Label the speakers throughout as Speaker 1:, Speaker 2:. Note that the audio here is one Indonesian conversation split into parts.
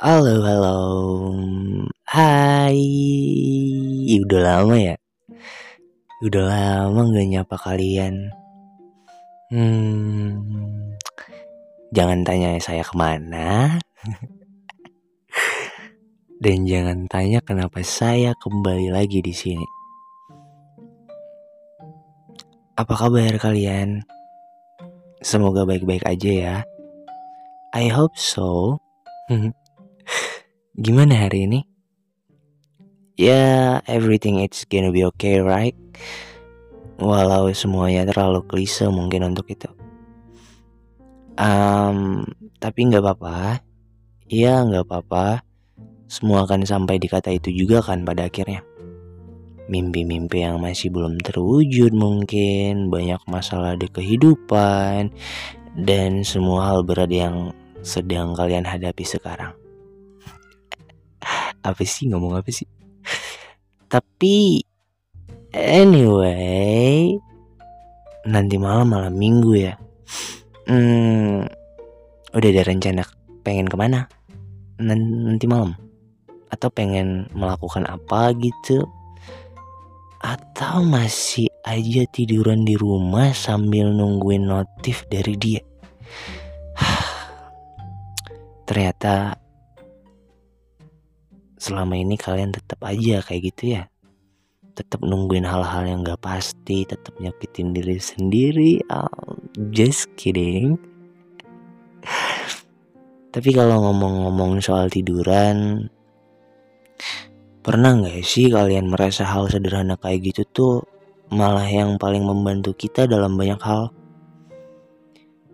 Speaker 1: Halo halo. Hai. Udah lama ya? Udah lama gak nyapa kalian. Hmm. Jangan tanya saya ke mana. Dan jangan tanya kenapa saya kembali lagi di sini. Apa kabar kalian? Semoga baik-baik aja ya. I hope so. Gimana hari ini? Ya, yeah, everything it's gonna be okay, right? Walau semuanya terlalu klise mungkin untuk itu. Um, tapi nggak apa-apa. Iya, nggak apa-apa. Semua akan sampai di kata itu juga kan pada akhirnya. Mimpi-mimpi yang masih belum terwujud mungkin, banyak masalah di kehidupan, dan semua hal berat yang sedang kalian hadapi sekarang. Apa sih? Ngomong apa sih? Tapi anyway nanti malam malam minggu ya. Hmm, udah ada rencana pengen ke mana? Nanti malam? Atau pengen melakukan apa gitu atau masih aja tiduran di rumah sambil nungguin notif dari dia? Ternyata selama ini kalian tetap aja kayak gitu ya? Tetap nungguin hal-hal yang gak pasti tetap nyakitin diri sendiri. Oh, just kidding. Tapi kalau ngomong-ngomong soal tiduran pernah nggak sih kalian merasa hal sederhana kayak gitu tuh malah yang paling membantu kita dalam banyak hal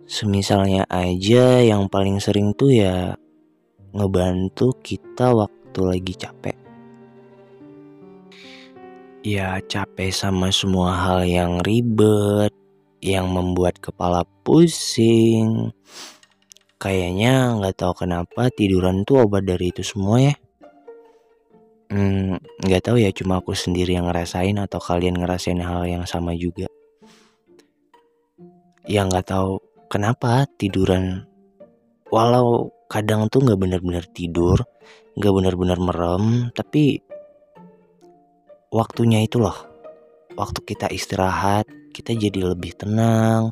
Speaker 1: semisalnya aja yang paling sering tuh ya ngebantu kita waktu lagi capek. Ya capek sama semua hal yang ribet, yang membuat kepala pusing. Kayaknya nggak tahu kenapa tiduran tuh obat dari itu semua ya. Hmm, nggak tahu ya cuma aku sendiri yang ngerasain atau kalian ngerasain hal yang sama juga. Ya nggak tahu kenapa tiduran walau kadang tuh nggak benar-benar tidur nggak benar-benar merem tapi waktunya itu loh waktu kita istirahat kita jadi lebih tenang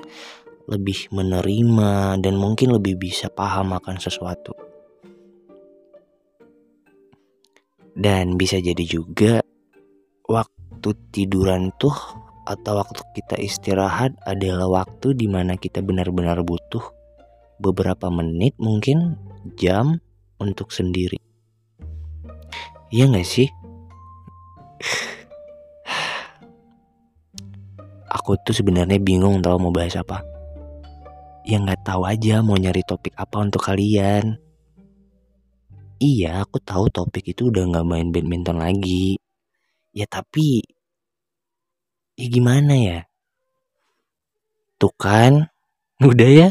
Speaker 1: lebih menerima dan mungkin lebih bisa paham akan sesuatu dan bisa jadi juga waktu tiduran tuh atau waktu kita istirahat adalah waktu di mana kita benar-benar butuh beberapa menit mungkin jam untuk sendiri Iya gak sih? Aku tuh sebenarnya bingung tau mau bahas apa. Ya nggak tahu aja mau nyari topik apa untuk kalian. Iya, aku tahu topik itu udah nggak main badminton lagi. Ya tapi, ya gimana ya? Tuh kan, udah ya.